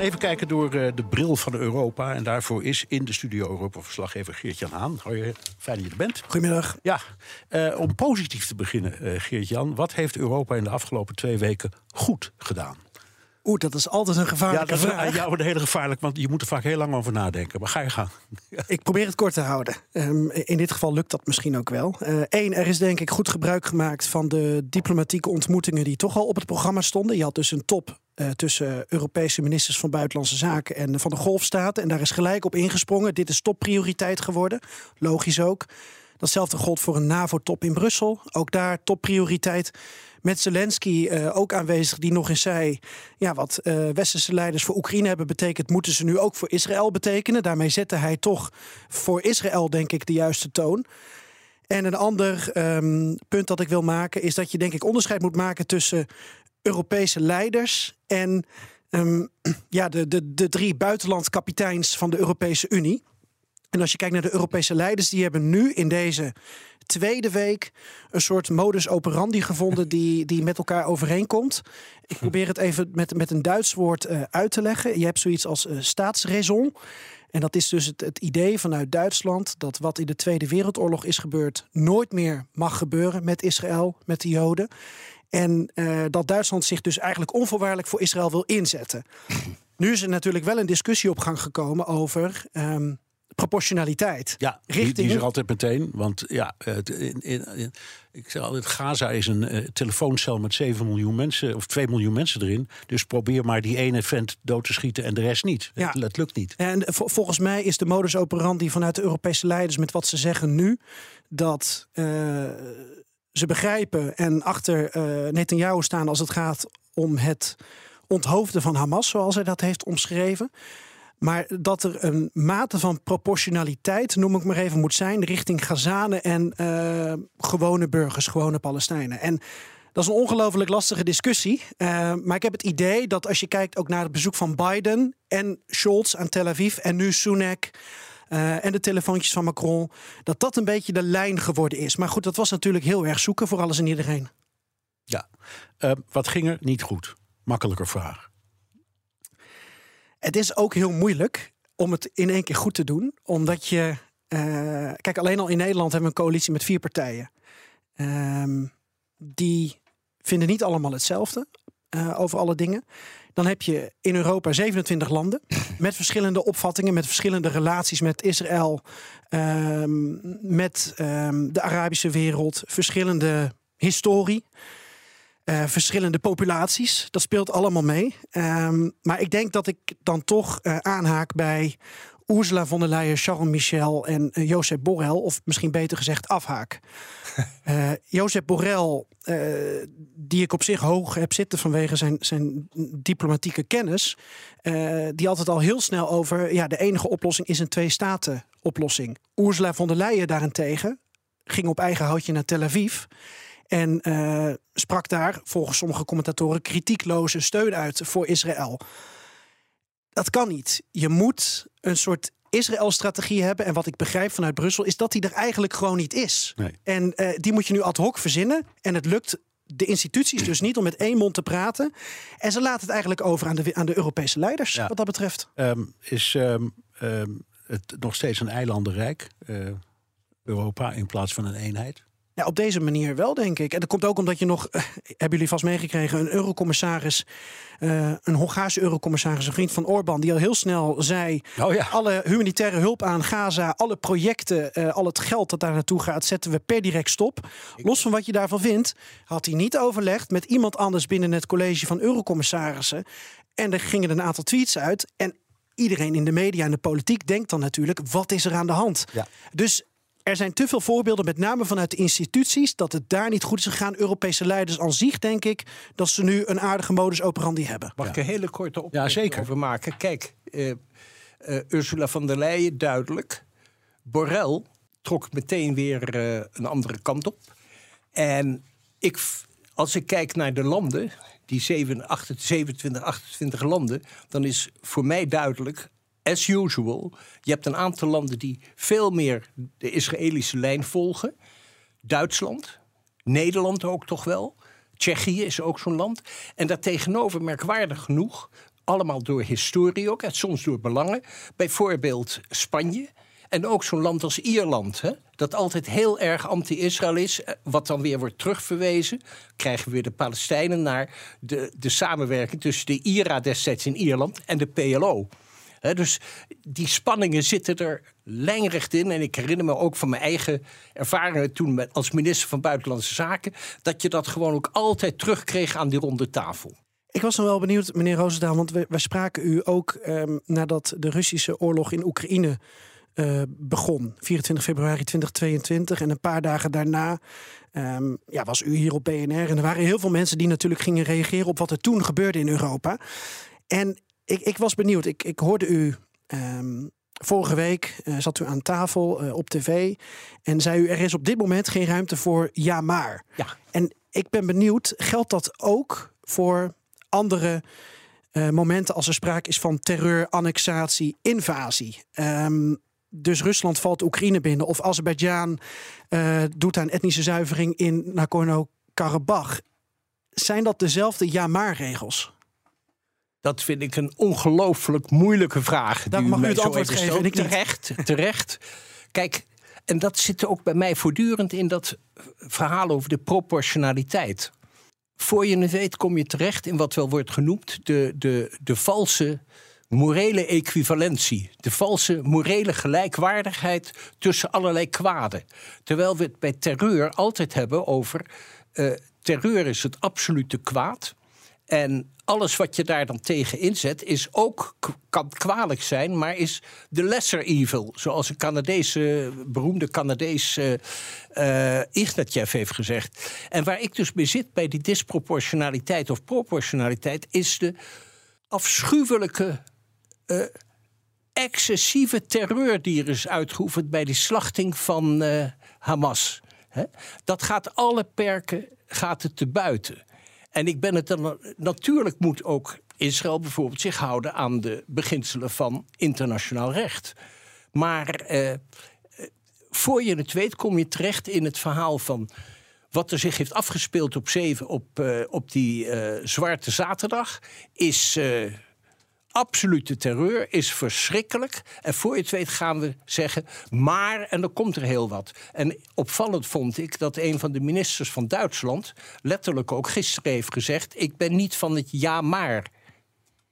Gaan even kijken door eh, de bril van Europa. En daarvoor is in de studio Europa-verslaggever Geert-Jan Haan. Hoi, fijn dat je er bent. Goedemiddag. Ja, eh, om positief te beginnen, eh, Geert-Jan. Wat heeft Europa in de afgelopen twee weken goed gedaan? Oeh, dat is altijd een Ja, gevaarlijke dat is vraag. een hele gevaarlijk, want je moet er vaak heel lang over nadenken. Maar ga je gang. Ik probeer het kort te houden. Ehm, in dit geval lukt dat misschien ook wel. Eén, er is denk ik goed gebruik gemaakt van de diplomatieke ontmoetingen die toch al op het programma stonden. Je had dus een top eh, tussen Europese ministers van Buitenlandse Zaken en van de Golfstaten. En daar is gelijk op ingesprongen. Dit is topprioriteit geworden. Logisch ook. Datzelfde gold voor een NAVO-top in Brussel. Ook daar topprioriteit. Met Zelensky eh, ook aanwezig, die nog eens zei: ja, wat eh, westerse leiders voor Oekraïne hebben betekend, moeten ze nu ook voor Israël betekenen. Daarmee zette hij toch voor Israël, denk ik, de juiste toon. En een ander ehm, punt dat ik wil maken is dat je, denk ik, onderscheid moet maken tussen Europese leiders en ehm, ja, de, de, de drie buitenlandkapiteins van de Europese Unie. En als je kijkt naar de Europese leiders, die hebben nu in deze tweede week een soort modus operandi gevonden die, die met elkaar overeenkomt. Ik probeer het even met, met een Duits woord eh, uit te leggen. Je hebt zoiets als eh, staatsraison. En dat is dus het, het idee vanuit Duitsland dat wat in de Tweede Wereldoorlog is gebeurd, nooit meer mag gebeuren met Israël, met de Joden. En eh, dat Duitsland zich dus eigenlijk onvoorwaardelijk voor Israël wil inzetten. Nu is er natuurlijk wel een discussie op gang gekomen over ehm, proportionaliteit. Ja, die, Richting- die is er altijd meteen. Want ja, het- in, in, in- ik zeg altijd, Gaza is een eh, telefooncel met 7 miljoen mensen, of 2 miljoen mensen erin. Dus probeer maar die ene vent dood te schieten en de rest niet. Ja. Het, het lukt niet. En vo- volgens mij is de modus operandi vanuit de Europese leiders met wat ze zeggen nu dat eh, ze begrijpen en achter eh Netanyahu staan als het gaat om het onthoofden van Hamas, zoals hij dat heeft omschreven. Maar dat er een mate van proportionaliteit, noem ik maar even, moet zijn richting Gazanen en eh, gewone burgers, gewone Palestijnen. En dat is een ongelooflijk lastige discussie. Eh, maar ik heb het idee dat als je kijkt ook naar het bezoek van Biden en Scholz aan Tel Aviv en nu Sunak. Eh, en de telefoontjes van Macron, dat dat een beetje de lijn geworden is. Maar goed, dat was natuurlijk heel erg zoeken voor alles en iedereen. Ja. Eh, wat ging er niet goed? Makkelijker vraag. Het is ook heel moeilijk om het in één keer goed te doen. Omdat je. eh, kijk, alleen al in Nederland hebben we een coalitie met vier partijen. Ehm, die vinden niet allemaal hetzelfde over alle dingen. Dan heb je in Europa 27 landen met verschillende opvattingen, met verschillende relaties met Israël, ehm, met ehm, de Arabische wereld, verschillende historie. Eh, verschillende populaties. Dat speelt allemaal mee. Ehm, maar ik denk dat ik dan toch eh, aanhaak bij Ursula von der Leyen, Charles Michel en uh, Jozef Borrell. Of misschien beter gezegd afhaak. Uh, Jozef Borrell, uh, die ik op zich hoog heb zitten vanwege zijn, zijn diplomatieke kennis. Die altijd al heel snel over, ja, de enige oplossing is een twee-staten oplossing. Ursula von der Leyen daarentegen ging op eigen houtje naar Tel Aviv. En sprak daar, volgens sommige commentatoren, kritiekloze steun uit voor Israël. Dat kan niet. Je moet een soort Israël-strategie hebben. En wat ik begrijp vanuit Brussel is dat die er eigenlijk gewoon niet is. Nee. En uh, die moet je nu ad hoc verzinnen. En het lukt de instituties dus niet om met één mond te praten. En ze laten het eigenlijk over aan de, aan de Europese leiders, ja. wat dat betreft. Um, is um, um, het nog steeds een eilandenrijk, uh, Europa, in plaats van een eenheid? Ja, op deze manier wel, denk ik. En dat komt ook omdat je nog, uh, hebben jullie vast meegekregen, een eurocommissaris, uh, een Hongaarse eurocommissaris, een vriend van Orbán, die al heel snel zei: oh ja. alle humanitaire hulp aan Gaza, alle projecten, uh, al het geld dat daar naartoe gaat, zetten we per direct stop. Los van wat je daarvan vindt, had hij niet overlegd met iemand anders binnen het college van eurocommissarissen. En er gingen een aantal tweets uit. En iedereen in de media en de politiek denkt dan natuurlijk: wat is er aan de hand? Ja. Dus er zijn te veel voorbeelden, met name vanuit de instituties, dat het daar niet goed is gegaan. Europese leiders aan zich, denk ik, dat ze nu een aardige modus operandi hebben. Mag ik een hele korte opmerking ja, zeker. over maken? Kijk, uh, uh, Ursula von der Leyen duidelijk. Borrell trok meteen weer eh, een andere kant op. En ik, als ik kijk naar de landen, die 27, 28 landen, dan is voor mij duidelijk, as usual, je hebt een aantal landen die veel meer de Israëlische lijn volgen. Duitsland, Nederland ook toch wel. Tsjechië is ook zo'n land. En daartegenover, merkwaardig genoeg, allemaal door historie ook, en soms door belangen. Bijvoorbeeld Spanje. En ook zo'n land als Ierland, hè, dat altijd heel erg anti-Israël is, eh, wat dan weer wordt terugverwezen. Krijgen we weer de Palestijnen naar de, de samenwerking tussen de IRA destijds in Ierland en de PLO. Dus die spanningen zitten er lijnrecht in. En ik herinner me ook van mijn eigen ervaringen toen als minister van Buitenlandse Zaken, dat je dat gewoon ook altijd terugkreeg aan die ronde tafel. Ik was dan wel benieuwd, meneer Roosendaal, want we, spraken u ook ehm, nadat de Russische oorlog in Oekraïne uh, begon. 24 februari 2022. En een paar dagen daarna um, ja, was u hier op BNR. En er waren heel veel mensen die natuurlijk gingen reageren op wat er toen gebeurde in Europa. En ik, ik was benieuwd. Ik, ik hoorde u. Um, Vorige week uh, zat u aan tafel uh, op tv en zei u: er is op dit moment geen ruimte voor ja maar. Ja. En ik ben benieuwd, geldt dat ook voor andere uh, momenten als er sprake is van terreur, annexatie, invasie? Um, dus Rusland valt Oekraïne binnen of Azerbeidzjan doet aan etnische zuivering in Nagorno-Karabakh. Zijn dat dezelfde ja-maar-regels? Dat vind ik een ongelooflijk moeilijke vraag. Daar mag u het antwoord geven. En ik terecht, terecht. Kijk, en dat zit ook bij mij voortdurend in dat verhaal over de proportionaliteit. Voor je het weet kom je terecht in wat wel wordt genoemd de, de, de valse morele equivalentie. De valse morele gelijkwaardigheid tussen allerlei kwaden. Terwijl we het bij terreur altijd hebben over. Uh, terreur is het absolute kwaad. En alles wat je daar dan tegen inzet, is ook, kan kwalijk zijn, maar is de lesser evil. Zoals een Canadese, beroemde Canadees uh, uh, Ignatjev heeft gezegd. En waar ik dus mee zit bij die disproportionaliteit of proportionaliteit, is de afschuwelijke uh, excessieve terreur die er is uitgeoefend bij die slachting van uh, Hamas. Dat gaat alle perken gaat het te buiten. En ik ben het dan. Natuurlijk moet ook Israël bijvoorbeeld zich houden aan de beginselen van internationaal recht. Maar uh, voor je het weet, kom je terecht in het verhaal van wat er zich heeft afgespeeld op, zeven, op, uh, op die Zwarte Zaterdag. Is absolute terreur is verschrikkelijk. En voor je het weet gaan we zeggen, maar, en dan komt er heel wat. En opvallend vond ik dat een van de ministers van Duitsland letterlijk ook gisteren heeft gezegd: Ik ben niet van het ja, maar.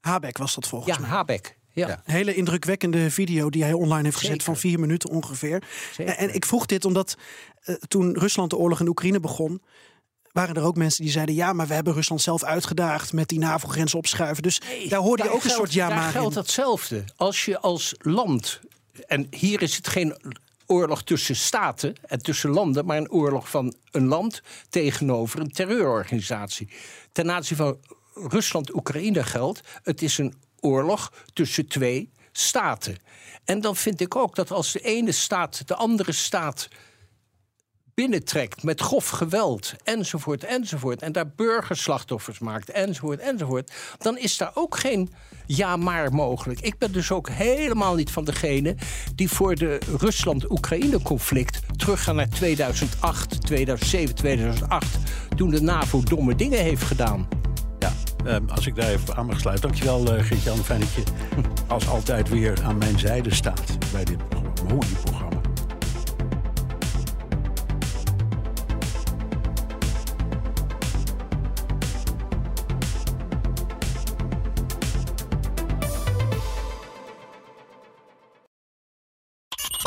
Habeck was dat volgens ja, mij. Habeck. Ja. Een hele indrukwekkende video die hij online heeft gezet van vier minuten ongeveer. En ik vroeg dit omdat uh, toen Rusland de oorlog in Oekraïne begon, waren er ook mensen die zeiden: ja, maar we hebben Rusland zelf uitgedaagd met die NAVO-grens opschuiven. Dus daar hoorde je ook een soort ja, maar. Daar geldt hetzelfde. Als je als land, en hier is het geen oorlog tussen staten en tussen landen, maar een oorlog van een land tegenover een terreurorganisatie. Ten aanzien van Rusland-Oekraïne geldt: het is een oorlog tussen twee staten. En dan vind ik ook dat als de ene staat de andere staat binnentrekt met grof geweld, enzovoort, enzovoort, en daar burgerslachtoffers maakt, enzovoort, enzovoort, dan is daar ook geen ja maar mogelijk. Ik ben dus ook helemaal niet van degene die voor de Rusland-Oekraïne-conflict teruggaan naar 2008, 2007, 2008, toen de NAVO domme dingen heeft gedaan. Ja, ehm, als ik daar even aan mag sluiten. Dankjewel, uh, Geert-Jan. Fijn dat je als altijd weer aan mijn zijde staat bij dit programma.